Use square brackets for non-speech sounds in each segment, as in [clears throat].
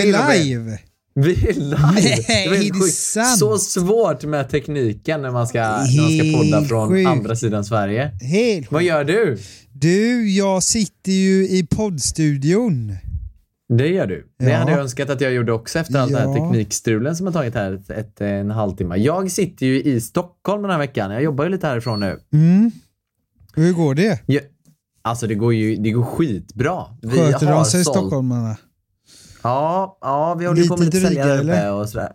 är vi Hej, live? Vi är live! Nej, Det är det sant? Så svårt med tekniken när man ska, när man ska podda från sjukt. andra sidan Sverige. Helt Vad gör du? Du, jag sitter ju i poddstudion. Det gör du. Det Ja. hade jag önskat att jag gjorde också efter all den här Ja. teknikstrulen som har tagit här ett, ett, en halvtimme. Jag sitter ju i Stockholm den här veckan. Jag jobbar ju lite härifrån nu. Mm. Hur går det? Jag, alltså det går ju det går skitbra. Vi Sköter har de sig sålt- stockholmarna? Ja, ja vi håller ju på med Lite säljare och sådär.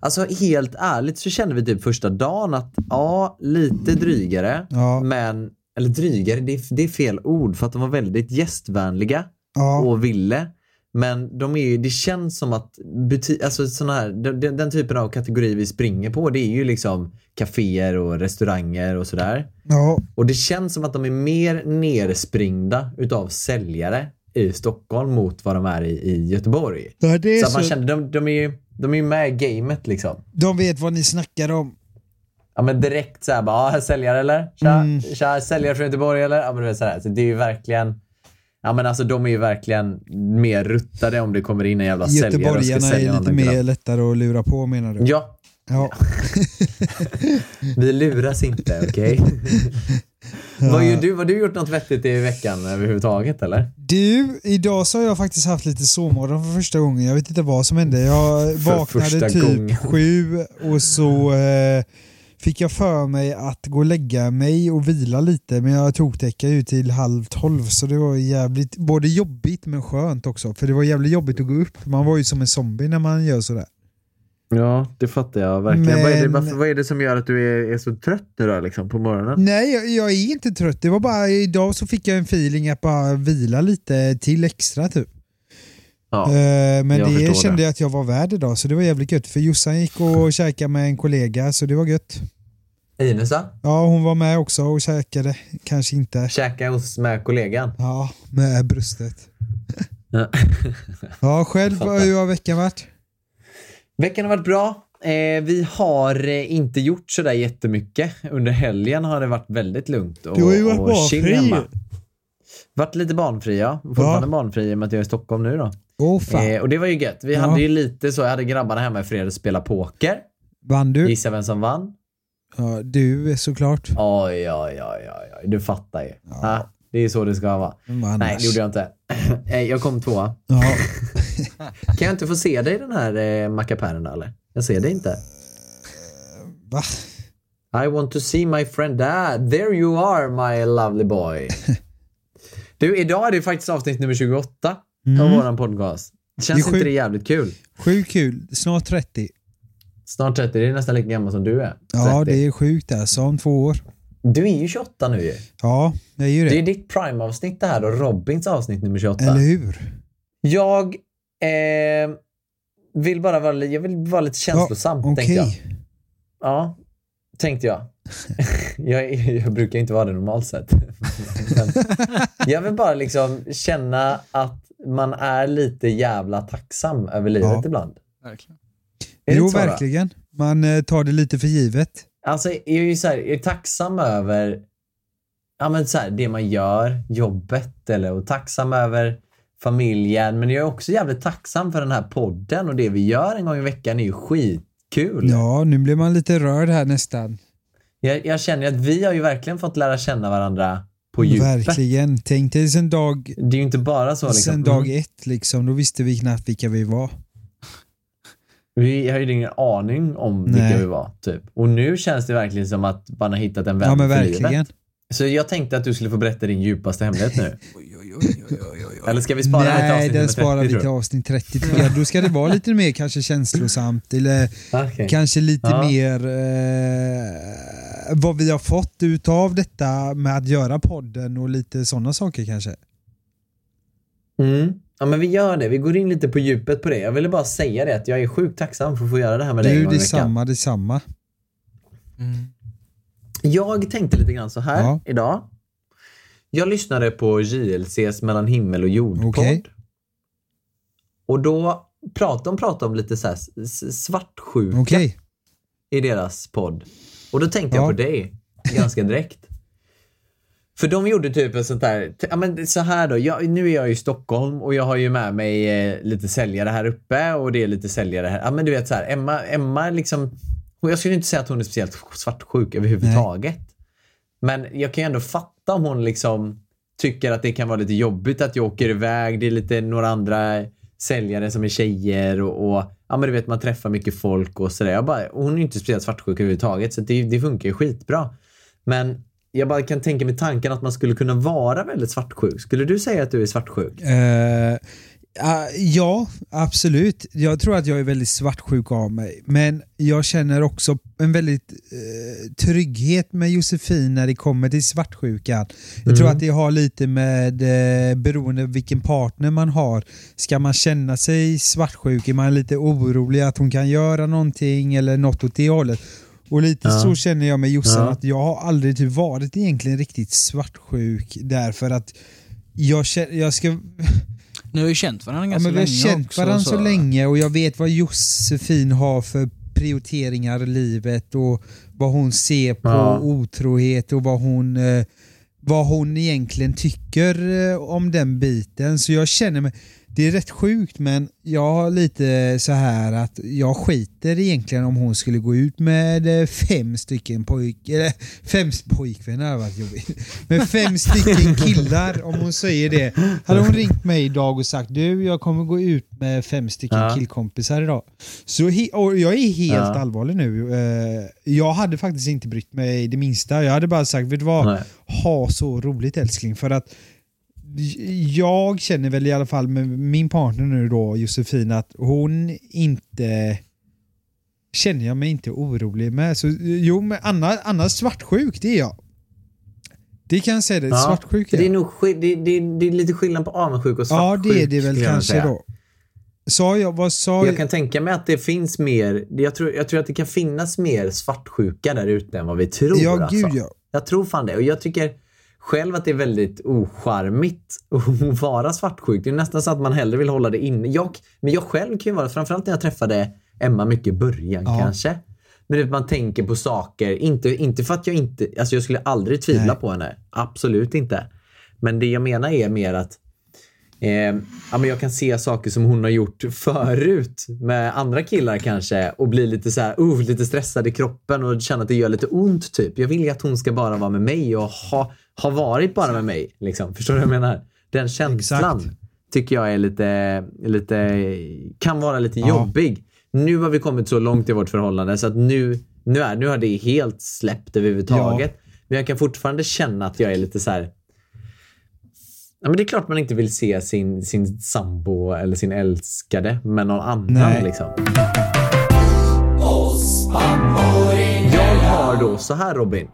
Alltså helt ärligt så kände vi typ första dagen att ja, lite drygare. Ja. Men, eller drygare, det är, det är fel ord för att de var väldigt gästvänliga Ja. och ville. Men de är ju, det känns som att buti- alltså såna här, den, den- den typen av kategori vi springer på det är ju liksom kaféer och restauranger och sådär. ja. Och det känns som att de är mer nerspringda utav säljare i Stockholm mot vad de är i, i Göteborg. Ja, det är så att man så. känner, de, de är ju de är ju med i gamet liksom. De vet vad ni snackar om. Ja men direkt såhär bara, ja, säljare eller? Tja, Mm. tja, säljare från Göteborg eller? Ja men du vet sådär. Så det är ju verkligen, ja men alltså de är ju verkligen mer ruttade om det kommer in en jävla säljare Göteborgarna sälja är lite mer lättare att lura på menar du? Ja, Ja. [laughs] vi luras inte, okej? [laughs] [laughs] Vad gör du? Har du gjort något vettigt i veckan överhuvudtaget eller? Du, idag så har jag faktiskt haft lite sovmorgon för första gången. Jag vet inte vad som hände. Jag [laughs] vaknade typ gången. [laughs] sju och så eh, fick jag för mig att gå och lägga mig och vila lite men jag tog täcka ut till halv tolv så det var jävligt, både jobbigt men skönt också för det var jävligt jobbigt att gå upp. Man var ju som en zombie när man gör sådär. Ja, det fattar jag verkligen. Men- Vad, är det, varför, vad är det som gör att du är, är så trött nu då, liksom, på morgonen? Nej, jag, jag är inte trött. Det var bara idag så fick jag en feeling att bara vila lite till extra typ. Ja. Eh, men det kände det. jag att jag var värd idag så det var jävligt gött. För Jossan gick och [laughs] käkade med en kollega så det var gött. Ines? Ja, hon var med också och käkade. Kanske inte. Käka hos med kollegan? Ja, med bröstet. Ja. Själv, hur har veckan varit? Veckan har varit bra. Eh, vi har eh, inte gjort sådär jättemycket. Under helgen har det varit väldigt lugnt och, Du har ju varit och chill barnfri. hemma. Varit lite barnfri ja. Fortfarande Ja. barnfri i och med att jag är i Stockholm nu då. Fan. Eh, och det var ju gött. Vi Ja. hade ju lite så, jag hade grabbarna hemma i fredags och spela poker. Vann du? Gissa vem som vann? Ja, du såklart. Oj, oj, oj, oj, oj. Du fattar ju. Ja. Det är så det ska vara. Vem var Nej, det gjorde jag inte. [clears throat] Eh, jag kom tvåa. Ja. [laughs] Kan jag inte få se dig i den här eh, mackapären eller? Jag ser dig inte. Va? I want to see my friend dad. There you are my lovely boy. [laughs] Du, idag är det faktiskt avsnitt nummer 28 av våran podcast. Känns Mm. Det är inte det jävligt kul? Sjukt kul. Snart 30. Snart 30, det är nästan lika gammal som du är. 30. Ja, det är sjukt alltså. Om två år. Du är ju 28 nu ju. Ja, jag är ju det. Det är ditt prime-avsnitt det här då, Robins avsnitt nummer 28. Eller hur? Jag eh, vill bara vara, jag vill vara lite känslosam, Ja, tänkte jag. Ja, tänkte jag. [laughs] jag. Jag brukar inte vara det normalt sett. Jag vill bara liksom känna att man är lite jävla tacksam över livet Ja. ibland. Verkligen. Är det Jo, verkligen. Man eh, tar det lite för givet. Alltså, jag är ju så här, jag är tacksam över ja, men så här, det man gör, jobbet, eller, och tacksam över familjen. Men jag är också jävligt tacksam för den här podden och det vi gör en gång i veckan är ju skitkul. Ja, nu blir man lite rörd här nästan. Jag, jag känner att vi har ju verkligen fått lära känna varandra på djupet. Verkligen. Tänk dig sen dag, Det är ju inte bara så. Liksom. sen dag ett liksom. Då visste vi knappt vilka vi var. Vi har ju ingen aning om Nej. vilka vi var. Typ. Och nu känns det verkligen som att man har hittat en vän Ja, men verkligen. livet. Så jag tänkte att du skulle få berätta din djupaste hemlighet nu. [laughs] Oj, oj, oj. Eller ska vi spara det till Nej, avsnitt den sparar 30 vi till avsnitt 30. tror jag. Då ska det vara lite mer kanske känslosamt eller? [laughs] Okej. kanske lite Ja. mer... Eh, vad vi har fått utav detta med att göra podden och lite sådana saker kanske. Mm. Ja men vi gör det. Vi går in lite på djupet på det. Jag ville bara säga det att jag är sjukt tacksam för att få göra det här med dig en Du, gång i veckan. detsamma, detsamma. Jag tänkte lite grann så här Ja. idag. Jag lyssnade på JLCs Mellan himmel och jord-podd. Okej. Och då pratade de pratade om lite så här svartsjuka Okej. i deras podd. Och då tänkte Ja. jag på dig ganska direkt. För de gjorde typ ett sånt där, ja men så här då, jag, nu är jag i Stockholm och jag har ju med mig eh, lite säljare här uppe och det är lite säljare här. Ja men du vet så här, Emma, Emma liksom, jag skulle inte säga att hon är speciellt svartsjuk överhuvudtaget. Men jag kan ju ändå fatta om hon liksom tycker att det kan vara lite jobbigt att jag åker iväg. Det är lite några andra säljare som är tjejer och, och ja men du vet man träffar mycket folk och sådär. Hon är ju inte speciellt svartsjuk överhuvudtaget så det, det funkar ju skitbra. Men jag bara kan tänka mig tanken att man skulle kunna vara väldigt svartsjuk. Skulle du säga att du är svartsjuk? Eh, ja, ja, absolut. Jag tror att jag är väldigt svartsjuk av mig. Men jag känner också en väldigt eh, trygghet med Josefin när det kommer till svartsjukan. Jag tror att det har lite med, eh, beroende på vilken partner man har, ska man känna sig svartsjuk? Är man lite orolig att hon kan göra någonting eller något åt det hållet? Och lite Ja. så känner jag med Jossan, Ja. att jag har aldrig typ varit egentligen riktigt svartsjuk därför att jag, känner, jag ska [laughs] Ni har ju känt varandra Ja, ganska men vi har länge känt också, varandra så. länge och jag vet vad Josefin har för prioriteringar i livet och vad hon ser på Ja. otrohet och vad hon, eh, vad hon egentligen tycker eh, om den biten. Så jag känner mig, det är rätt sjukt men jag har lite så här att jag skiter egentligen om hon skulle gå ut med eh, fem stycken pojk, eller [laughs] fem pojkvänner hade varit jobbigt. Med fem [laughs] stycken killar om hon säger det. Hade hon ringt mig idag och sagt du jag kommer gå ut med fem stycken Ja. killkompisar idag. Så jag är helt Ja. allvarlig nu. Eh, Jag hade faktiskt inte brytt mig det minsta. Jag hade bara sagt vet du vad, Nej. ha så roligt älskling för att jag känner väl i alla fall med min partner nu då, Josefin, att hon inte känner jag mig inte orolig med. Så, jo, men annars, annars svartsjuk, det är jag. Det kan jag säga, det. svartsjuk för är det är jag. nog det, det, det är lite skillnad på avundsjuk och Ja, svartsjuk. det är det väl jag kanske då. Sa jag, vad sa Jag kan tänka mig att det finns mer, jag tror, jag tror att det kan finnas mer svartsjuka där ute än vad vi tror. Ja, alltså. gud ja. Jag tror fan det. Och jag tycker själv att det är väldigt ocharmigt att [laughs] vara svartsjuk. Det är nästan så att man hellre vill hålla det inne. Jag, men jag själv kan ju vara, framförallt när jag träffade Emma mycket i början Ja. kanske. Men att man tänker på saker, inte, inte för att jag inte, alltså jag skulle aldrig tvivla Nej. på henne. Absolut inte. Men det jag menar är mer att Eh, ja, men jag kan se saker som hon har gjort förut med andra killar kanske och bli lite så här, uh, lite stressad i kroppen och känna att det gör lite ont typ. Jag vill ju att hon ska bara vara med mig och ha, ha varit bara med mig. Liksom. Förstår du vad jag menar? Den känslan Exakt. tycker jag är lite, lite, kan vara lite Ja. jobbig. Nu har vi kommit så långt i vårt förhållande så att nu, nu, är, nu har det helt släppt överhuvudtaget. Men jag kan fortfarande känna att jag är lite så här. Ja, men det är klart man inte vill se sin, sin sambo eller sin älskade med någon annan. Nej. Liksom. Jag har då så här Robin.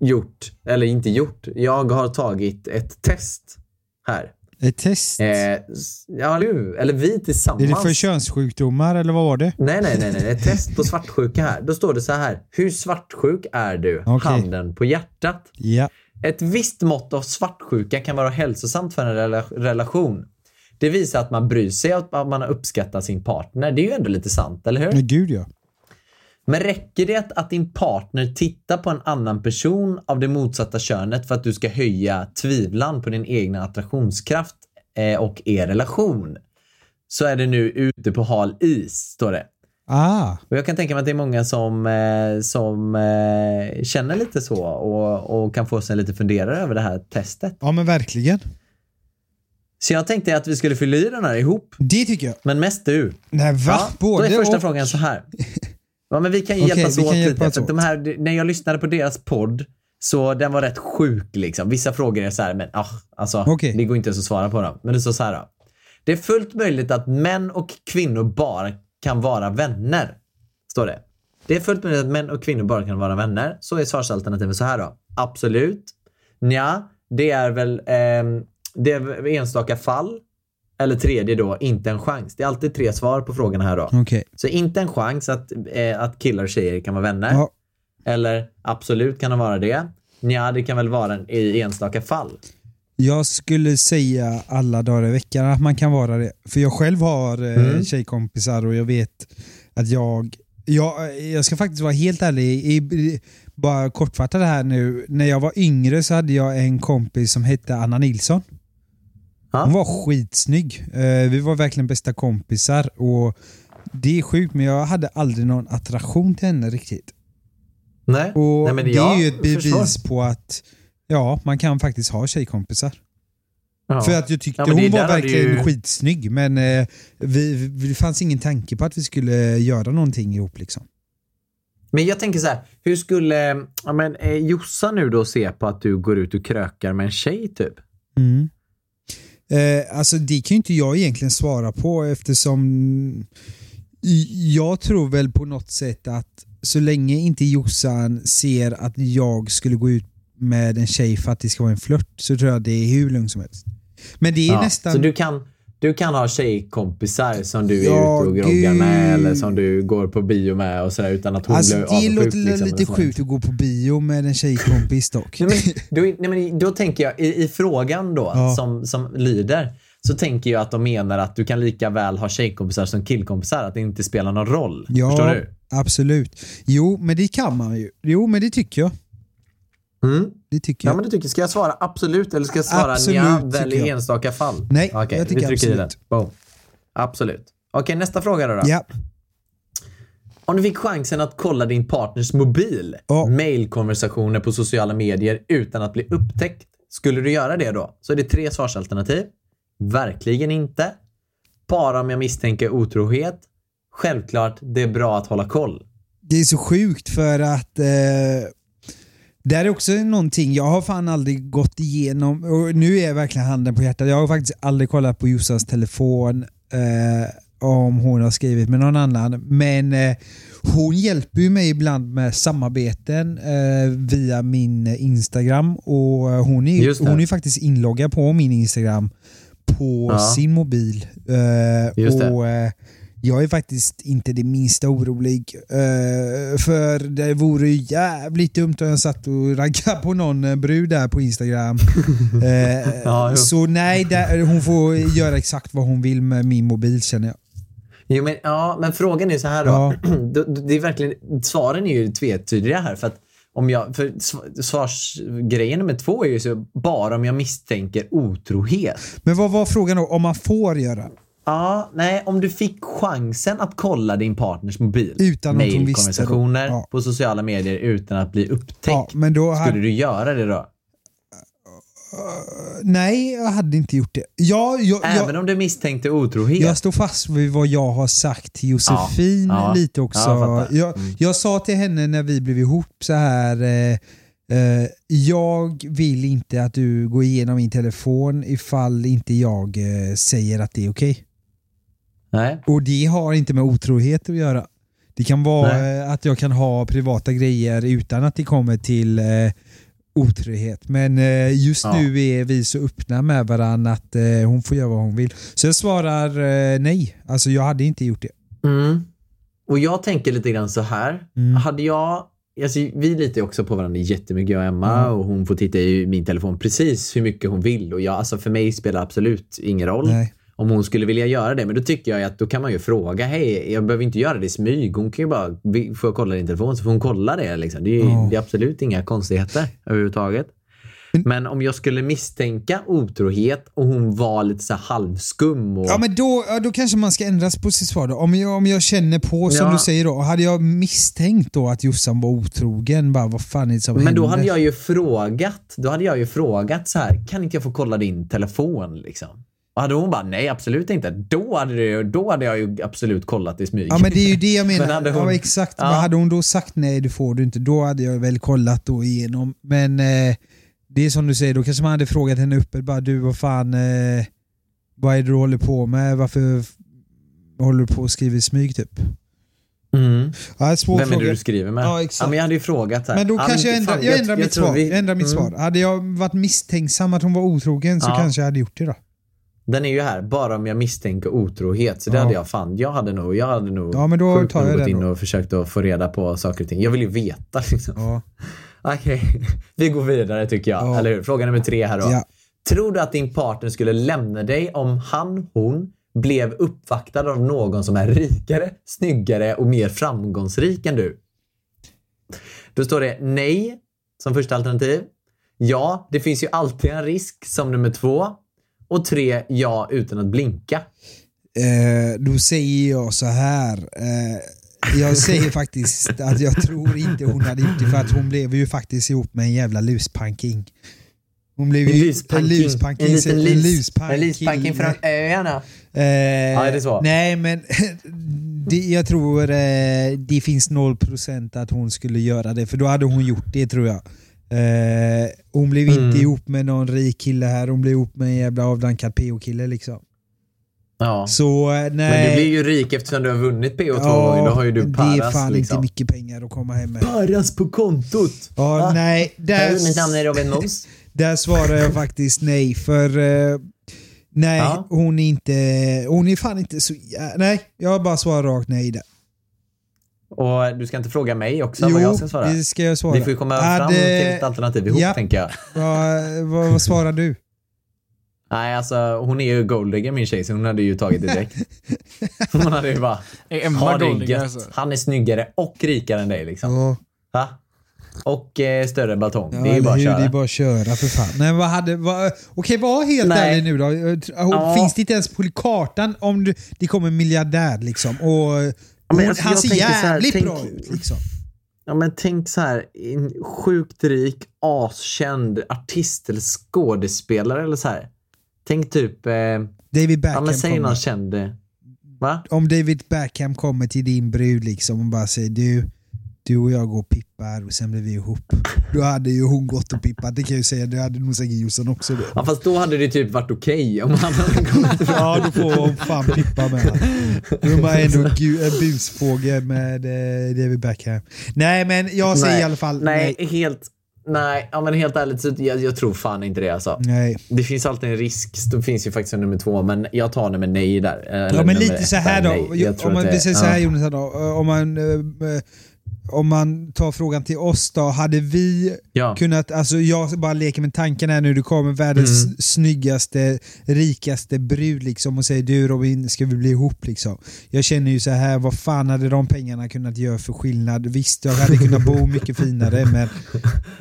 Gjort, eller inte gjort. Jag har tagit ett test här. Ett test? Eh, ja, nu. Eller vi tillsammans. är det för könssjukdomar eller vad var det? Nej, nej, nej, nej. Ett test på svartsjuka här. Då står det så här. Hur svartsjuk är du? Okej. Handen på hjärtat. Ja. Ett visst mått av svartsjuka kan vara hälsosamt för en rela- relation. Det visar att man bryr sig och att man uppskattar sin partner. Det är ju ändå lite sant, eller hur? Men gud ja. Men räcker det att, din partner tittar på en annan person av det motsatta könet för att du ska höja tvivlan på din egna attraktionskraft eh, och er relation? Så är det nu ute på hal is, står det. Ah, Och jag kan tänka mig att det är många som, eh, som eh, känner lite så och, och kan få sig lite funderare över det här testet. ja men verkligen. Så jag tänkte att vi skulle fylla i den här ihop, Det tycker jag. men mest du. Nej va? Ja, då Både är första och. frågan så här. [laughs] Ja, men vi kan ju hjälpas vi åt kan hjälpas åt. De här, när jag lyssnade på deras podd så den var rätt sjuk liksom. Vissa frågor är så här, men ah, alltså, Okej. det går inte ens att svara på dem. Men det står så här då. Det är fullt möjligt att män och kvinnor bara kan vara vänner. Står det. Det är fullt möjligt att män och kvinnor bara kan vara vänner. Så är svarsalternativet så här då. Absolut. Nja, det är väl ehm, det är enstaka fall. Eller tredje då, inte en chans. Det är alltid tre svar på frågorna här då. Okej. Så inte en chans att, eh, att killar och tjejer kan vara vänner. Ja. Eller absolut kan de vara det. Nja, det kan väl vara i enstaka fall. Jag skulle säga alla dagar i veckan att man kan vara det. För jag själv har eh, Mm. tjejkompisar och jag vet att jag, jag... Jag ska faktiskt vara helt ärlig, i, bara kortfatta det här nu. När jag var yngre så hade jag en kompis som hette Anna Nilsson. Hon var skitsnygg. Eh, vi var verkligen bästa kompisar och det är sjukt men jag hade aldrig någon attraktion till henne riktigt. Nej, Och Nej det jag är ju ett bevis förstår. på att ja, man kan faktiskt ha tjejkompisar. Ja. För att jag tyckte Ja, det hon var verkligen ju- skitsnygg men eh, vi, vi, det fanns ingen tanke på att vi skulle göra någonting ihop liksom. Men jag tänker så här, hur skulle ja, men, eh, Jossa nu då se på att du går ut och krökar med en tjej typ? Mm. Eh, alltså det kan ju inte jag egentligen svara på eftersom jag tror väl på något sätt att så länge inte Jossan ser att jag skulle gå ut med en tjej för att det ska vara en flört så tror jag det är hur lugnt som helst. Men det är Ja, nästan... Så du kan, du kan ha tjejkompisar som du är Ja, ute och groggar med gud. eller som du går på bio med och sådär utan att hon Alltså blir det avundsjuk. låter liksom, lite sjukt att gå på bio med en tjejkompis dock. Nej, men, [laughs] då, nej, men, då tänker jag, i, i frågan då, Ja. som, som lyder, så tänker jag att de menar att du kan lika väl ha tjejkompisar som killkompisar, att det inte spelar någon roll. Ja, Förstår du? absolut. Jo, men det kan man ju. Jo, men det tycker jag. Mm. Det tycker Ja, jag. men du tycker, ska jag svara absolut eller ska jag svara Absolut, nja, tycker väl i jag. enstaka fall? Nej, Okej, jag tycker vi trycker i absolut. den. Boom. Absolut. Okej, nästa fråga då. då. Ja. Om du fick chansen att kolla din partners mobil, Ja. mailkonversationer på sociala medier utan att bli upptäckt, skulle du göra det då? Så är det tre svarsalternativ. Verkligen inte. Bara om jag misstänker otrohet. Självklart, det är bra att hålla koll. Det är så sjukt för att eh, det är också någonting, jag har fan aldrig gått igenom, och nu är jag verkligen handen på hjärtat, jag har faktiskt aldrig kollat på Jossas telefon eh, om hon har skrivit med någon annan, men eh, hon hjälper ju mig ibland med samarbeten eh, via min Instagram. Och eh, hon är, hon är faktiskt inloggad på min Instagram på Ja. sin mobil. Eh, och eh, jag är faktiskt inte det minsta orolig. eh, för det vore ju jävligt dumt om jag satt och raggade på någon eh, brud där på Instagram. [laughs] Eh, Ja, så nej, där, hon får göra exakt vad hon vill med min mobil känner jag. Jo, men, ja, men frågan är så här då. Ja. [clears throat] Det är verkligen, svaren är ju tvetydiga här. För att om jag, för sv- svarsgrejen nummer två är ju så bara om jag misstänker otrohet. Men vad var frågan då? Om man får göra? Ja, nej, om du fick chansen att kolla din partners mobil. Utan att hon visste då. Ja. på sociala medier utan att bli upptäckt. Ja, men då Skulle hade, du göra det då? nej, jag hade inte gjort det. Ja, jag, Även jag, om du misstänkte otrohet? jag står fast vid vad jag har sagt till Josefin Ja, ja, lite också. ja, jag jag, Mm. jag sa till henne när vi blev ihop så här eh, eh, jag vill inte att du går igenom min telefon ifall inte jag eh, säger att det är okej. Nej. Och det har inte med otrohet att göra. Det kan vara Nej. eh, att jag kan ha privata grejer utan att det kommer till eh, otrohet. Men eh, just Ja. nu är vi så öppna med varandra att eh, hon får göra vad hon vill. Så jag svarar eh, nej. Alltså jag hade inte gjort det. Mm. Och jag tänker lite grann så här. Mm. Hade jag, alltså, vi litar också på varandra jättemycket jag och Emma Mm. och hon får titta i min telefon precis hur mycket hon vill. Och jag, alltså, för mig spelar absolut ingen roll Nej. Om hon skulle vilja göra det. Men då tycker jag att då kan man ju fråga, hej jag behöver inte göra det i smyg. Hon kan ju bara, får jag kolla din telefon så får hon kolla det. Liksom. Det, är, Ja. det är absolut inga konstigheter överhuvudtaget. Men om jag skulle misstänka otrohet och hon var lite så halvskum och... Ja men då, då kanske man ska ändras på sitt svar då. Om jag, om jag känner på, som Ja. du säger då, hade jag misstänkt då att Jossan var otrogen, bara vad fan är det som Men då händer? hade jag ju frågat, då hade jag ju frågat så här, kan inte jag få kolla din telefon liksom? Och hade hon bara, nej absolut inte. Då hade, det, då hade jag ju absolut kollat i smyg. Ja men det är ju det jag [laughs] menar. Men hade hon- ja, exakt. Ja. Hade hon då sagt nej det får du inte, då hade jag väl kollat då igenom. Men eh, det är som du säger, då kanske man hade frågat henne uppe, bara du vad fan, eh, vad är det du håller på med? Varför håller du på och skriver i smyg typ? Mm. Ja, svår Vem är det fråga. du skriver med? Ja, exakt. men jag hade ju frågat här. Men då Ja, kanske jag ändrar, fan, jag ändrar mitt tror svar. vi- Jag ändrar mitt Mm. svar. Hade jag varit misstänksam att hon var otrogen så Ja. kanske jag hade gjort det då. Den är ju här, bara om jag misstänker otrohet. Så det Ja. hade jag fan, jag hade nog, jag hade nog Ja, men då tar jag gått in då. och försökt att få reda på saker och ting. Jag vill ju veta liksom. Ja. [laughs] Okej, vi går vidare tycker jag. Ja. Eller hur? Fråga nummer tre här då. Ja. Tror du att din partner skulle lämna dig om han, hon blev uppvaktad av någon som är rikare, snyggare och mer framgångsrik än du? Då står det nej som första alternativ. Ja, det finns ju alltid en risk som nummer två. Och tre, ja utan att blinka. Eh, då säger jag så här. Eh, jag säger faktiskt att jag tror inte hon hade gjort det för att hon blev ju faktiskt ihop med en jävla luspanking. Hon blev En ju luspanking. luspanking. En liten en lus. luspanking. En luspanking från öarna. Eh, är det så? Nej, men [laughs] det, jag tror eh, det finns 0% att hon skulle göra det, för då hade hon gjort det tror jag. Eh, hon blev Mm. inte ihop med någon rik kille här, hon blev ihop med en jävla avdankad PO-kille liksom. Ja. Så eh, nej. Men du blir ju rik eftersom du har vunnit PO två gånger. Då har ju du Det är Paras fan liksom. inte mycket pengar att komma hem med. Paras på kontot! Ja, Va? nej, där, mitt namn är Robin Mos. [laughs] där svarar jag faktiskt nej, för eh, nej, Ja. hon är inte, hon är fan inte så, nej, jag bara svarar rakt nej där. Och du ska inte fråga mig också vad jag ska svara? det ska jag svara. Vi får ju komma fram Hade- till ett alternativ ihop Ja. tänker jag. [laughs] Vad, vad, vad svarar du? Nej, alltså hon är ju golddigger min tjej så hon hade ju tagit det direkt. [laughs] Hon hade ju bara, ha det gött. alltså? Han är snyggare och rikare än dig liksom. Ja, Ha? Och eh, större batong. ja, det är ju bara att köra. Det är bara att köra för fan. Nej, vad hade, vad, okej, var helt Nej. ärlig nu då. Ja. Finns det inte ens på kartan om du, det kommer en miljardär liksom? Och, men hon, alltså, han jag ser så här, jävligt tänk- bra ut liksom. Ja men tänk så här, en sjukt rik, askänd artist eller skådespelare eller så här. Tänk typ, eh, David ja Beckham men säg någon känd, eh, va? Om David Beckham kommer till din brud liksom och bara säger du, du och jag går och pippar och sen blir vi ihop. Då hade ju hon gått och pippat, det kan jag ju säga. Det hade nog säkert Jossan också då. Ja fast då hade det typ varit okej om han hade kommit Ja, då får hon fan pippa med. Då är man ändå en busfågel med eh, David Beckham. Nej, men jag säger i alla fall nej. nej. helt, nej, ja men helt ärligt så jag, jag tror fan inte det alltså. nej. Det finns alltid en risk, det finns ju faktiskt en nummer två, men jag tar nummer nej där. Eller Ja, men lite så här då. nej. Om man, vi säger så här. Jonathan då. Om man, eh, eh, om man tar frågan till oss då. Hade vi Ja. kunnat, alltså jag bara leker med tanken här nu, du kommer världens Mm. snyggaste, rikaste brud liksom och säger du Robin, ska vi bli ihop liksom? Jag känner ju så här, vad fan hade de pengarna kunnat göra för skillnad? Visst, jag hade kunnat bo mycket finare men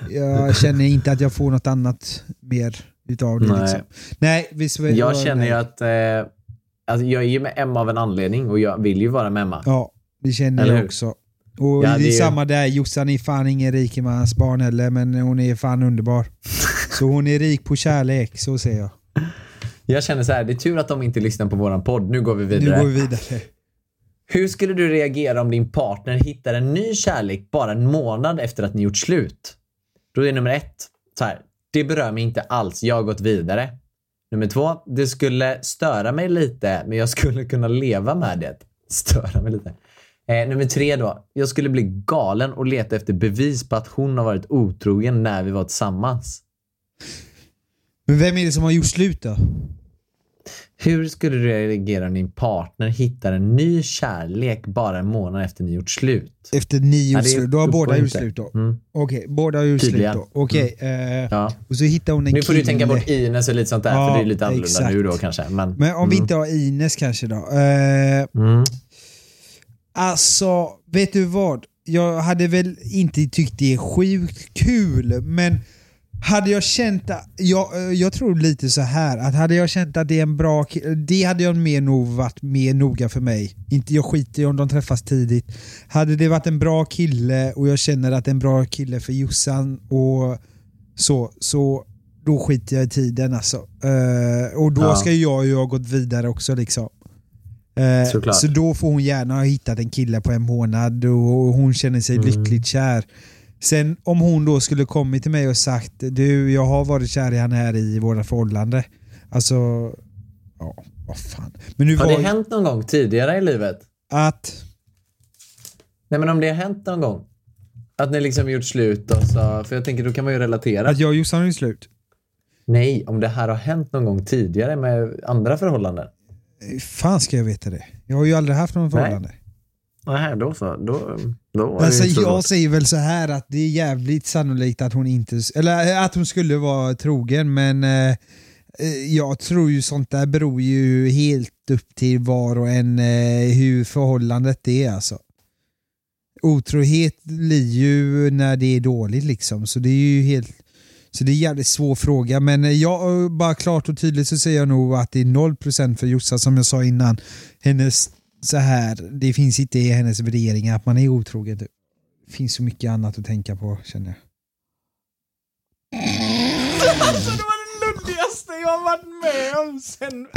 jag [laughs] känner inte att jag får något annat mer utav det Nej. liksom. Nej, visst, Jag känner ju att eh, alltså jag är ju med Emma av en anledning och jag vill ju vara med Emma. Ja, det känner Eller jag hur? också. Och Ja, det är det är- samma där, Jossan är fan ingen rikemans barn heller, men hon är fan underbar. [laughs] Så hon är rik på kärlek, så säger jag. Jag känner så här, det är tur att de inte lyssnar på våran podd. Nu går vi Nu vidare. går vi vidare. Hur skulle du reagera om din partner hittar en ny kärlek bara en månad efter att ni gjort slut? Då är nummer ett, så här, det berör mig inte alls, jag har gått vidare. Nummer två, det skulle störa mig lite, men jag skulle kunna leva med det. Störa mig lite. Eh, nummer tre då, jag skulle bli galen och leta efter bevis på att hon har varit otrogen när vi var tillsammans. Men vem är det som har gjort slut då? Hur skulle du reagera om din partner hittar en ny kärlek bara en månad efter ni gjort slut? Efter år det slut. Då har båda gjort slut då? Mm. Okej, båda har gjort slut då. Okej, eh, Ja. och så hittar hon en Nu får du kille. tänka bort Ines och lite sånt där, Ja, för det är lite annorlunda exakt. nu då kanske. Men, Men om vi mm. inte har Ines kanske då? Eh, Mm. Alltså, vet du vad? Jag hade väl inte tyckt det är sjukt kul, men hade jag känt, att- jag, eh, jag tror lite så här att hade jag känt att det är en bra det hade jag mer nog varit mer noga för mig. Inte, jag skiter i om de träffas tidigt. Hade det varit en bra kille och jag känner att det är en bra kille för Jossan och så, så då skiter jag i tiden alltså. Eh, och då Ja. ska jag ju ha gått vidare också liksom. Eh, Såklart. så då får hon gärna ha hittat en kille på en månad och hon känner sig Mm. lyckligt kär. Sen om hon då skulle kommit till mig och sagt du, jag har varit kär i han här i våra förhållande. Alltså, ja, vad fan. Men nu Har var det hänt någon gång tidigare i livet? att Nej men om det har hänt någon gång. Att ni liksom gjort slut och så, för jag tänker då kan man ju relatera. Att jag och Jossan är slut. Nej, om det här har hänt någon gång tidigare med andra förhållanden. Fan ska jag veta det? Jag har ju aldrig haft någon förhållande. Nej, då så. Då, då Alltså, jag säger väl så här att det är jävligt sannolikt att hon inte, eller eh, att hon skulle vara trogen men eh, eh, jag tror ju sånt där beror ju helt upp till var och en eh, hur förhållandet är alltså. Otrohet blir ju när det är dåligt liksom så det är ju helt så det är en jävligt svår fråga men eh, jag, eh, bara klart och tydligt så säger jag nog att det är 0% för Jossa som jag sa innan. Hennes så här, det finns inte i hennes värderingar att man är otrogen. Det finns så mycket annat att tänka på känner jag. Alltså det var det luddigaste jag har varit med om sen...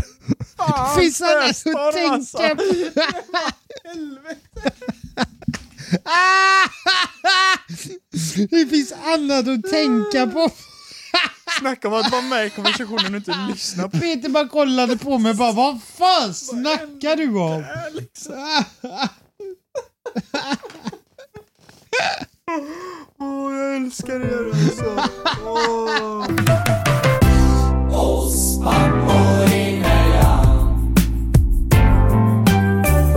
Fan, finns annat att Snöstorm, alltså. tänka på. [laughs] Helvete. [laughs] Det finns annat att tänka på. [laughs] Snacka om att vara med i konversationen och inte lyssna på Peter bara kollade på mig bara, vad fan snackar du om? liksom. [laughs] Åh, jag älskar er alltså. Åh.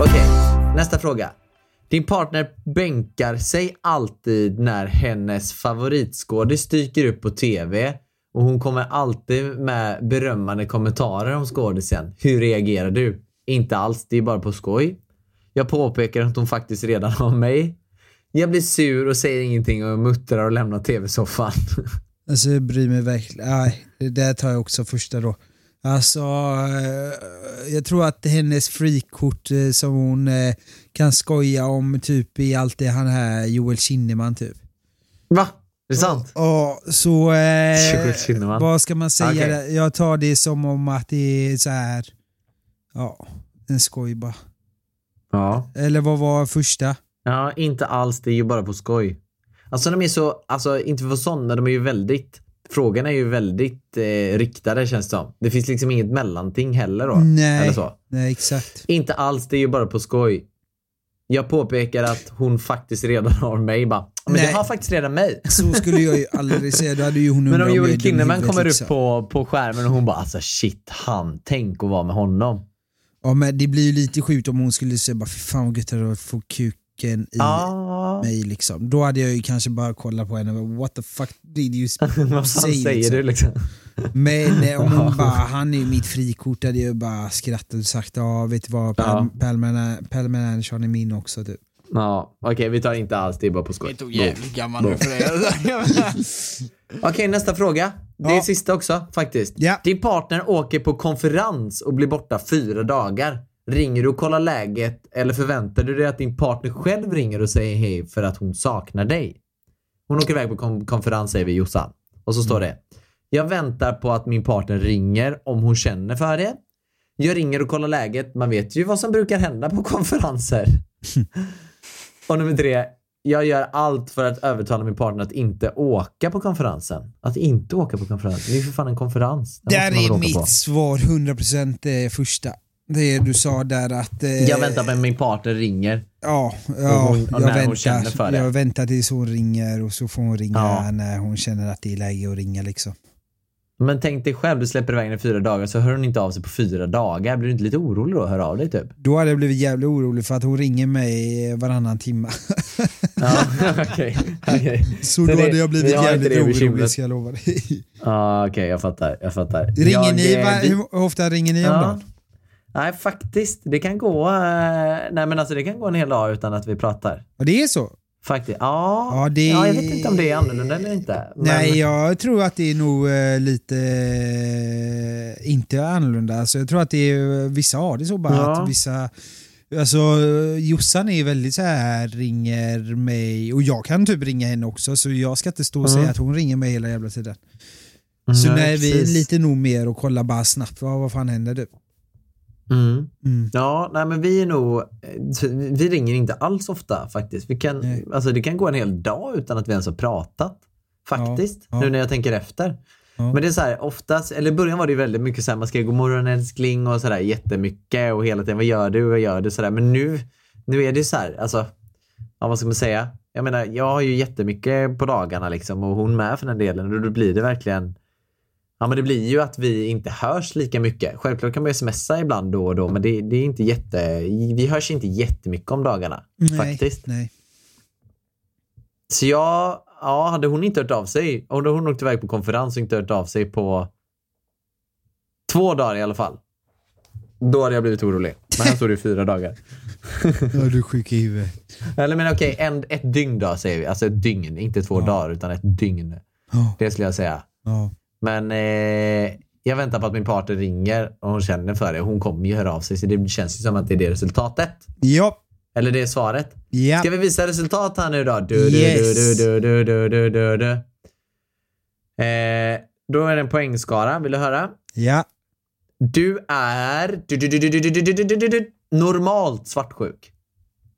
Okej, nästa fråga. Din partner bänkar sig alltid när hennes favoritskådis dyker upp på TV och hon kommer alltid med berömmande kommentarer om skådisen. Hur reagerar du? Inte alls, det är bara på skoj. Jag påpekar att hon faktiskt redan har mig. Jag blir sur och säger ingenting och muttrar och lämnar TV-soffan. [laughs] Alltså jag bryr mig verkligen, nej, det där tar jag också första då. Alltså, eh, jag tror att hennes frikort eh, som hon eh, kan skoja om typ i allt det han här Joel Kinnaman typ. Va? Är det sant? Ja, så eh, vad ska man säga? Där? Jag tar det som om att det är så här. ja, en skoj bara. Ja. Eller vad var första? Ja, inte alls. Det är ju bara på skoj. Alltså de är så, alltså inte för sådana, de är ju väldigt, frågorna är ju väldigt eh, riktade känns det som. Det finns liksom inget mellanting heller då. Nej. Eller så. Nej, exakt. Inte alls, det är ju bara på skoj. Jag påpekar att hon faktiskt redan har mig bara. Men Nej. det har faktiskt redan mig. Så skulle jag ju aldrig säga, då hade ju hon [laughs] Men om Joel Kinnaman kommer liksom. upp på, på skärmen och hon bara alltså shit han, tänk att vara med honom. Ja men det blir ju lite sjukt om hon skulle säga bara "Fy fan vad gött det hade varit att få kuken i Ja. mig liksom. Då hade jag ju kanske bara kollat på henne och bara, what the fuck did you [laughs] Vad say? säger liksom. du liksom? Men eh, om hon [laughs] bara, han är ju mitt frikort, hade jag bara skrattat och sagt ja vet du vad, Palmer Anderson är min också typ. Ja, okej vi tar inte alls, det är bara på skoj. Jag tog jävligt gammal nu för det. Okej, nästa fråga. Det är Ja. sista också faktiskt. Ja. Din partner åker på konferens och blir borta fyra dagar. Ringer du och kollar läget eller förväntar du dig att din partner själv ringer och säger hej för att hon saknar dig? Hon åker iväg på kon- konferens säger vi Jossan. Och så står det. Jag väntar på att min partner ringer om hon känner för det. Jag ringer och kollar läget. Man vet ju vad som brukar hända på [laughs] konferenser. [laughs] och nummer tre. Jag gör allt för att övertala min partner att inte åka på konferensen. Att inte åka på konferensen. Det är ju för fan en konferens. Den Där är mitt på. svar 100% eh, första. Det du sa där att... Eh, Jag väntar på att min partner ringer. Ja, ja hon- jag, väntar, det. jag väntar tills hon ringer och så får hon ringa Ja. när hon känner att det är läge att ringa liksom. Men tänk dig själv, du släpper iväg henne i fyra dagar så hör hon inte av sig på fyra dagar. Blir du inte lite orolig då? Hör av dig typ. Då hade jag blivit jävligt orolig för att hon ringer mig varannan timma. [laughs] Ja, okej. okej. Så då det- hade jag blivit jävligt det orolig ska jag lova dig. Ja, okej, jag fattar. Jag fattar. Ringer jag, ni, eh, va, vi- hur ofta ringer ni om Ja. dagen? Nej, faktiskt. Det kan gå... eh, Nej, men alltså det kan gå en hel dag utan att vi pratar. Och det är så? Faktiskt. Ja, Ja, det- ja, jag vet inte om det är annorlunda eller inte. Men... Nej, jag tror att det är nog eh, lite eh, inte annorlunda. Alltså, jag tror att det är, vissa har det så bara Ja. att vissa Alltså Jossan är väldigt så här ringer mig och jag kan typ ringa henne också så jag ska inte stå och säga Mm. att hon ringer mig hela jävla tiden. Mm, Så nej, vi är lite nog mer och kollar bara snabbt vad, vad fan händer du? Mm. Mm. Ja, nej men vi är nog... eh, Vi ringer inte alls ofta faktiskt. Vi kan, Nej. alltså, det kan gå en hel dag utan att vi ens har pratat. Faktiskt. Ja, ja. Nu när jag tänker efter. Ja. Men det är så här, oftast, eller i början var det väldigt mycket så här, man skrev god morgon älskling och sådär jättemycket och hela tiden vad gör du, vad gör du sådär. Men nu, nu är det så här, alltså ja, vad ska man säga? Jag menar, jag har ju jättemycket på dagarna liksom och hon med för den delen och då blir det verkligen Ja men det blir ju att vi inte hörs lika mycket. Självklart kan man ju smsa ibland då och då men det, det är inte jätte, vi hörs inte jättemycket om dagarna. Nej, Faktiskt. Nej. Så jag, ja hade hon inte hört av sig, och då hon åkt iväg på konferens och inte hört av sig på två dagar i alla fall. Då hade jag blivit orolig. Men här står det fyra dagar. Ja, du är sjuk i huvudet. Eller men okej, en, ett dygn då säger vi. Alltså ett dygn, inte två Ja. dagar utan ett dygn. Ja, Det skulle jag säga. ja. Men eh, jag väntar på att min partner ringer och hon känner för det. Hon kommer ju höra av sig, så det känns ju som att det är det resultatet. Ja. Eller det är svaret. Ja. Ska vi visa resultat här nu då? Du, yes. du, du, du, du, du, du, du. Eh, då är det en poängskara. Vill du höra? Ja. Du är du, du, du, normalt svartsjuk.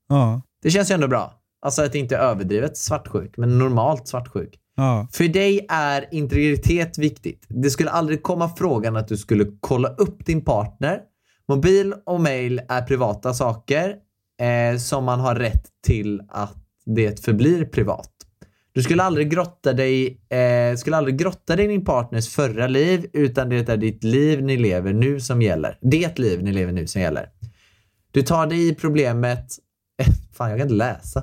Ja. Det känns ju ändå bra. Alltså att det inte är överdrivet svartsjuk, men normalt svartsjuk. Ja. För dig är integritet viktigt. Det skulle aldrig komma frågan att du skulle kolla upp din partner. Mobil och mail är privata saker eh, som man har rätt till att det förblir privat. Du skulle aldrig grotta dig, eh, skulle aldrig grotta dig i din partners förra liv utan det är ditt liv ni lever nu som gäller. Det liv ni lever nu som gäller. Du tar dig i problemet... [laughs] Fan, jag kan inte läsa.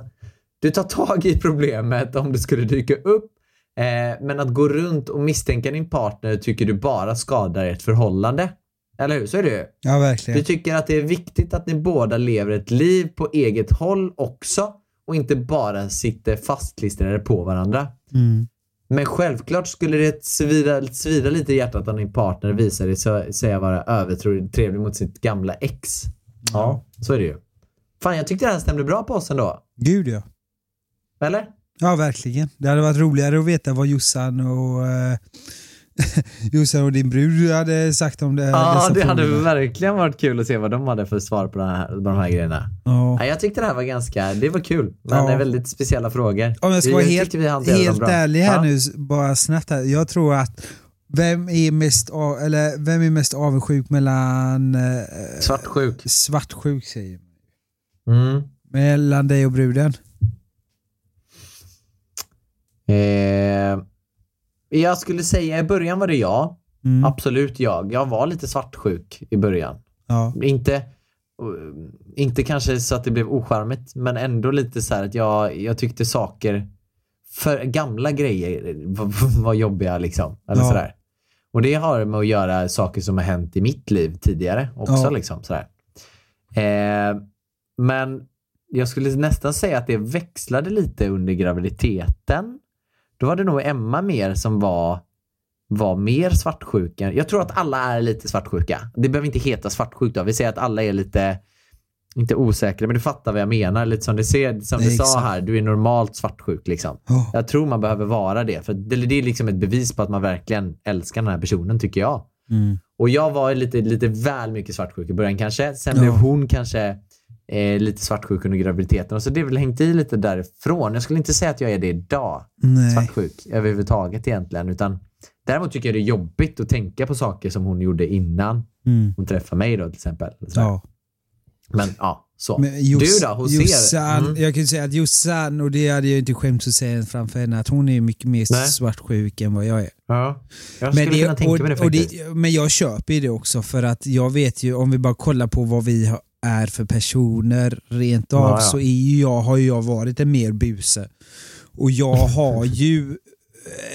Du tar tag i problemet om det skulle dyka upp Eh, men att gå runt och misstänka din partner tycker du bara skadar ert förhållande. Eller hur? Så är det ju. Ja, Du verkligen. tycker att det är viktigt att ni båda lever ett liv på eget håll också och inte bara sitter fastklistrade på varandra. Mm. Men självklart skulle det svida, svida lite i hjärtat om din partner visar säga vara övertrevlig mot sitt gamla ex. Ja, så är det ju. Fan, jag tyckte det här stämde bra på oss ändå. Gud ja. Eller? Ja, verkligen. Det hade varit roligare att veta vad Jossan och eh, [laughs] Jossan och din brud hade sagt om det. Ja, det hade verkligen varit kul att se vad de hade för svar på, här, på de här grejerna. Ja. Ja, jag tyckte det här var ganska, det var kul. Men Ja. det är väldigt speciella frågor. Om jag ska Vi- vara helt, helt ärlig här nu, bara snabbt här. Jag tror att vem är mest, av, eller vem är mest avundsjuk mellan eh, Svartsjuk. svartsjuk säger man. Mm. Mellan dig och bruden? Eh, jag skulle säga i början var det jag. Mm. Absolut jag. Jag var lite svartsjuk i början. Ja. Inte, eh, inte kanske så att det blev ocharmigt, men ändå lite så här att jag, jag tyckte saker, för gamla grejer var, [laughs] var jobbiga liksom. Eller Ja. sådär. Och det har med att göra saker som har hänt i mitt liv tidigare också. Ja. Liksom, sådär. Eh, men jag skulle nästan säga att det växlade lite under graviditeten. Då var det nog Emma mer som var, var mer svartsjuka. Jag tror att alla är lite svartsjuka. Det behöver inte heta svartsjuk då. Vi säger att alla är lite, inte osäkra, men du fattar vad jag menar. Lite som du, ser, som du sa här, du är normalt svartsjuk liksom. Ja. Jag tror man behöver vara det. För det, det är liksom ett bevis på att man verkligen älskar den här personen, tycker jag. Mm. Och jag var lite, lite väl mycket svartsjuk i början kanske. Sen blev hon kanske eh, lite svartsjuk under graviditeten. Och så det är väl hängt i lite därifrån. Jag skulle inte säga att jag är det idag. Nej. Svartsjuk överhuvudtaget egentligen. Utan däremot tycker jag det är jobbigt att tänka på saker som hon gjorde innan Mm. hon träffade mig då till exempel. Ja. Men ja, så. Men Jos- du då? Hos er? Jossan, Mm. Jag kan ju säga att Jossan, och det hade jag inte skämts att säga framför henne, att hon är mycket mer Nej. svartsjuk än vad jag är. Ja. Jag skulle Men, kunna tänka mig det faktiskt. det, men jag köper ju det också för att jag vet ju, om vi bara kollar på vad vi har- är för personer rent av, Ja, ja. så är jag, har ju jag varit en mer buse. Och jag [laughs] har ju,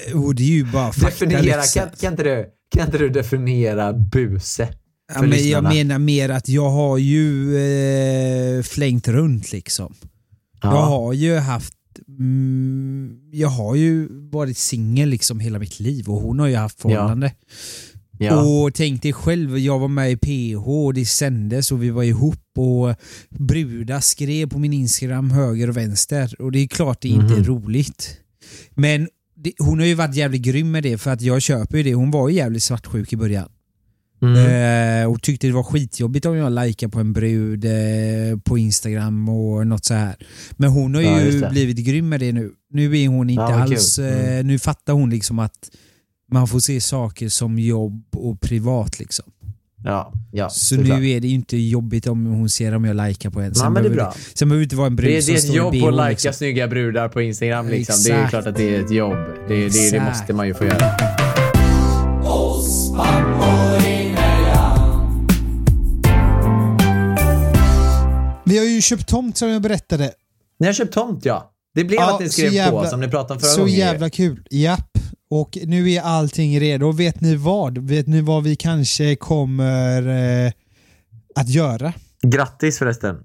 eh, och det är ju bara fakta definiera, liksom. kan, kan, inte du, kan inte du definiera buse? Ja, men jag menar mer att jag har ju eh, flängt runt liksom. Ja. Jag har ju haft mm, jag har ju varit singel liksom hela mitt liv och hon har ju haft förhållande. ja. Och tänk dig själv, jag var med i PH och det sändes och vi var ihop och brudar skrev på min Instagram höger och vänster och det är klart det inte är Mhm. roligt. Men det, hon har ju varit jävligt grym med det för att jag köper ju det. Hon var ju jävligt svartsjuk i början. Mm. Eh, och tyckte det var skitjobbigt om jag likade på en brud eh, på Instagram och något så här. Men hon har Ja, ju blivit grym med det nu. Nu är hon inte Ja, alls... kul. Mm. Eh, nu fattar hon liksom att man får se saker som jobb och privat liksom. Ja, ja. Så nu är det ju inte jobbigt om hon ser om jag likar på henne. Ja, men det är bra. Sen behöver det inte vara en brud Det är, som det är ett jobb att lajka liksom. snygga brudar på Instagram. Liksom. Det är klart att det är ett jobb. Det, det, det måste man ju få göra. Vi har ju köpt tomt som jag berättade. Ni har köpt tomt ja. Det blev Ja, att ni så skrev på jävla- som ni pratade om förra Så gången. jävla kul. Japp. Och nu är allting redo. Vet ni vad? Vet ni vad vi kanske kommer eh, att göra? Grattis förresten.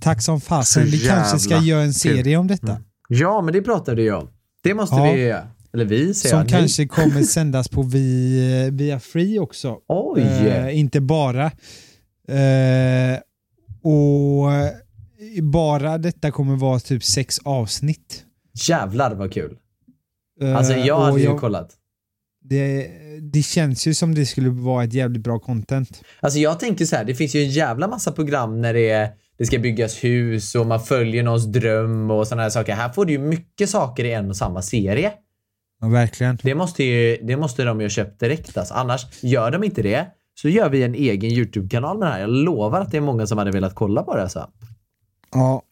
Tack som fasen. Vi kanske ska göra en serie om detta. Ja, men det pratade jag om. Det måste Ja. vi. Eller vi säger Som jag. Kanske [laughs] kommer sändas på vi, via Free också. Oj! Eh, inte bara. Eh, och bara detta kommer vara typ sex avsnitt. Jävlar vad kul. Eh, Alltså jag hade ju jag- kollat. Det, det känns ju som det skulle vara ett jävligt bra content. Alltså jag tänker så här, det finns ju en jävla massa program när det, är, det ska byggas hus och man följer någons dröm och sådana här saker. Här får du ju mycket saker i en och samma serie. Ja, verkligen. Det måste, ju, det måste de ju ha köpt direkt alltså. Annars, gör de inte det så gör vi en egen YouTube-kanal med det här. Jag lovar att det är många som hade velat kolla på det alltså. Ja.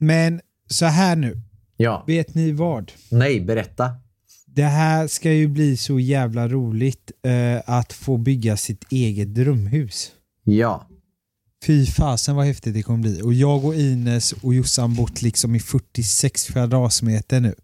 Men så här nu. Ja. Vet ni vad? Nej, berätta. Det här ska ju bli så jävla roligt eh, att få bygga sitt eget drömhus. Ja. Fy fasen vad häftigt det kommer bli. Och jag och Ines och Jossan bott liksom i 46 kvadratmeter nu.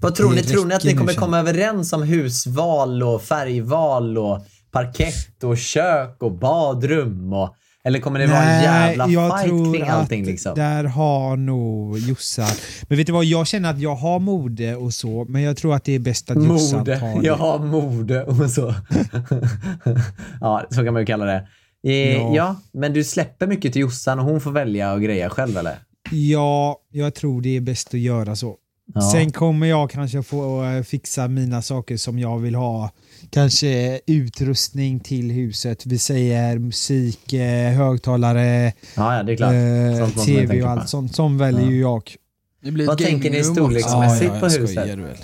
Vad tror ni? Tror ni att ni kommer komma överens om husval och färgval och parkett och kök och badrum? Och, eller kommer det vara en jävla fight kring allting att liksom? där har nog Jossan... Men vet du vad, jag känner att jag har mode och så, men jag tror att det är bäst att Jossan Mode. tar det. Jag har mode och så. [laughs] ja, så kan man ju kalla det. Eh, Ja. ja. men du släpper mycket till Jossan och hon får välja och greja själv eller? Ja, jag tror det är bäst att göra så. Ja. Sen kommer jag kanske få eh, fixa mina saker som jag vill ha. Kanske utrustning till huset. Vi säger musik, eh, högtalare, Ja, ja, det är klart. eh, Sånt tv och på. allt sånt. Som väljer Ja. ju jag. Det blir Vad tänker ni storleksmässigt Ja, på huset?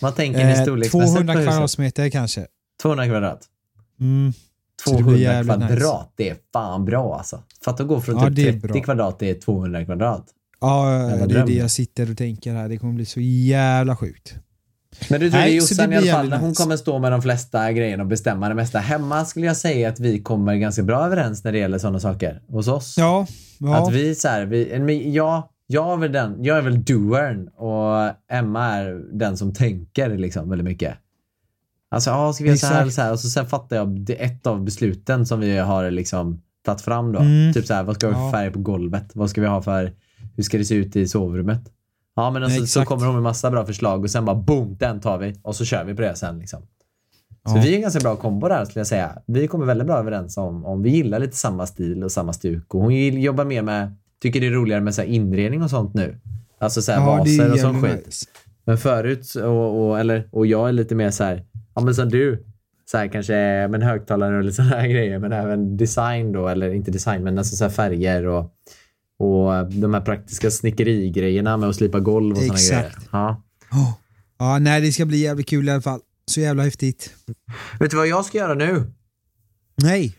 Vad tänker ni Eh, storleksmässigt 200 på huset? kvadratmeter kanske. 200 kvadrat. Mm. Så det blir 200 jävligt kvadrat, nice. det är fan bra alltså. Fatta att gå från Ja, typ det är 30 bra. kvadrat till 200 kvadrat. Ja, det är det jag sitter och tänker här. Det kommer bli så jävla sjukt. Men du, Nej, det är så Jossan i alla fall, när hon kommer stå med de flesta grejerna och bestämma det mesta. Hemma skulle jag säga att vi kommer ganska bra överens när det gäller sådana saker. Hos oss. Ja, ja. Att vi så här, vi, men jag, jag, är väl den, jag är väl doern och Emma är den som tänker liksom väldigt mycket. Alltså, ja, ska vi göra så här så här? Och så sen fattar jag det ett av besluten som vi har liksom tagit fram då. Mm. Typ så här, vad ska vi ha för Ja. färg på golvet? Vad ska vi ha för, hur ska det se ut i sovrummet? Ja, men alltså, så Exakt. kommer hon med massa bra förslag och sen bara boom, den tar vi och så kör vi på det sen liksom. Så Ja. vi är en ganska bra kombo där skulle jag säga. Vi kommer väldigt bra överens om, om vi gillar lite samma stil och samma stuk. Och hon jobbar mer med, tycker det är roligare med så inredning och sånt nu. Alltså så här Ja, vaser och sån skit. nice. Men förut, och, och, eller, och jag är lite mer så här, ja men som du, så här kanske men högtalare och lite sådana här grejer. Men även design då, eller inte design, men alltså så färger och, och de här praktiska snickerigrejerna med att slipa golv och sådana grejer. Ja. Oh. Ja, nej, det ska bli jävligt kul i alla fall. Så jävla häftigt. Vet du vad jag ska göra nu? Nej,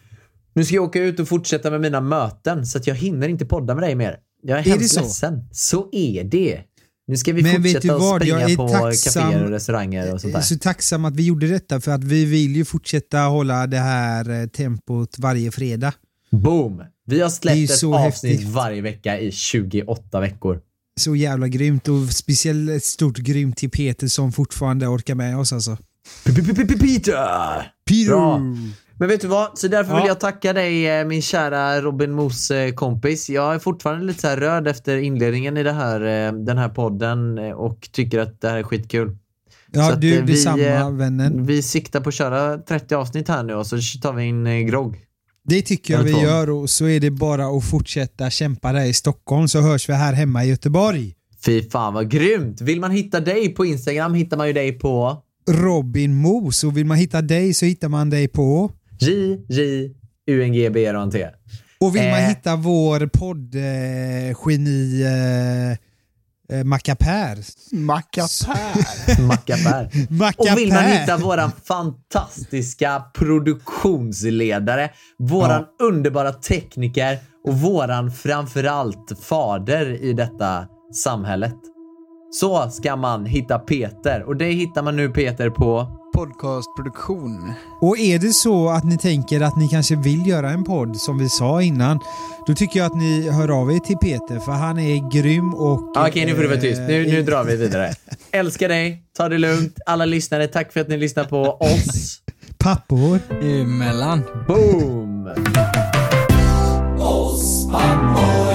Nu ska jag åka ut och fortsätta med mina möten så att jag hinner inte podda med dig mer. Jag är, det hemskt så? ledsen. Så är det. Nu ska vi Men fortsätta att springa Jag är på tacksam- kaféer och restauranger och sånt där. så tacksam att vi gjorde detta för att vi vill ju fortsätta hålla det här eh, tempot varje fredag. Boom! Vi har släppt ett avsnitt häftigt. varje vecka i 28 veckor. Så jävla grymt och speciellt stort grymt till Peter som fortfarande orkar med oss alltså. Peter! Peter! Bra. Men vet du vad? Så därför vill Ja. jag tacka dig eh, min kära Robin Moos eh, kompis. Jag är fortfarande lite så här röd efter inledningen i här, eh, den här podden eh, och tycker att det här är skitkul. Ja, Så du vi, detsamma vännen. Vi siktar på att köra 30 avsnitt här nu och så tar vi in grogg. Det tycker jag vi gör och så är det bara att fortsätta kämpa där i Stockholm så hörs vi här hemma i Göteborg. Fy fan vad grymt! Vill man hitta dig på Instagram hittar man ju dig på Robin Mos och vill man hitta dig så hittar man dig på J, J, U, N, G, B, R, T. och vill man Eh. hitta vår poddgeni eh, eh, Mackapär. Mackapär. [laughs] Mackapär. Mackapär. Och vill man hitta våran fantastiska produktionsledare, våran underbara tekniker och våran framförallt fader i detta samhället. Så ska man hitta Peter och det hittar man nu Peter på podcastproduktion. Och är det så att ni tänker att ni kanske vill göra en podd som vi sa innan, då tycker jag att ni hör av er till Peter för han är grym och... Ah, okej, okay, nu får du vara tyst. Nu, nu eh, drar vi vidare. [laughs] Älskar dig, ta det lugnt. Alla lyssnare, tack för att ni lyssnar på oss. Pappor. Emellan. Boom! Oss pappor.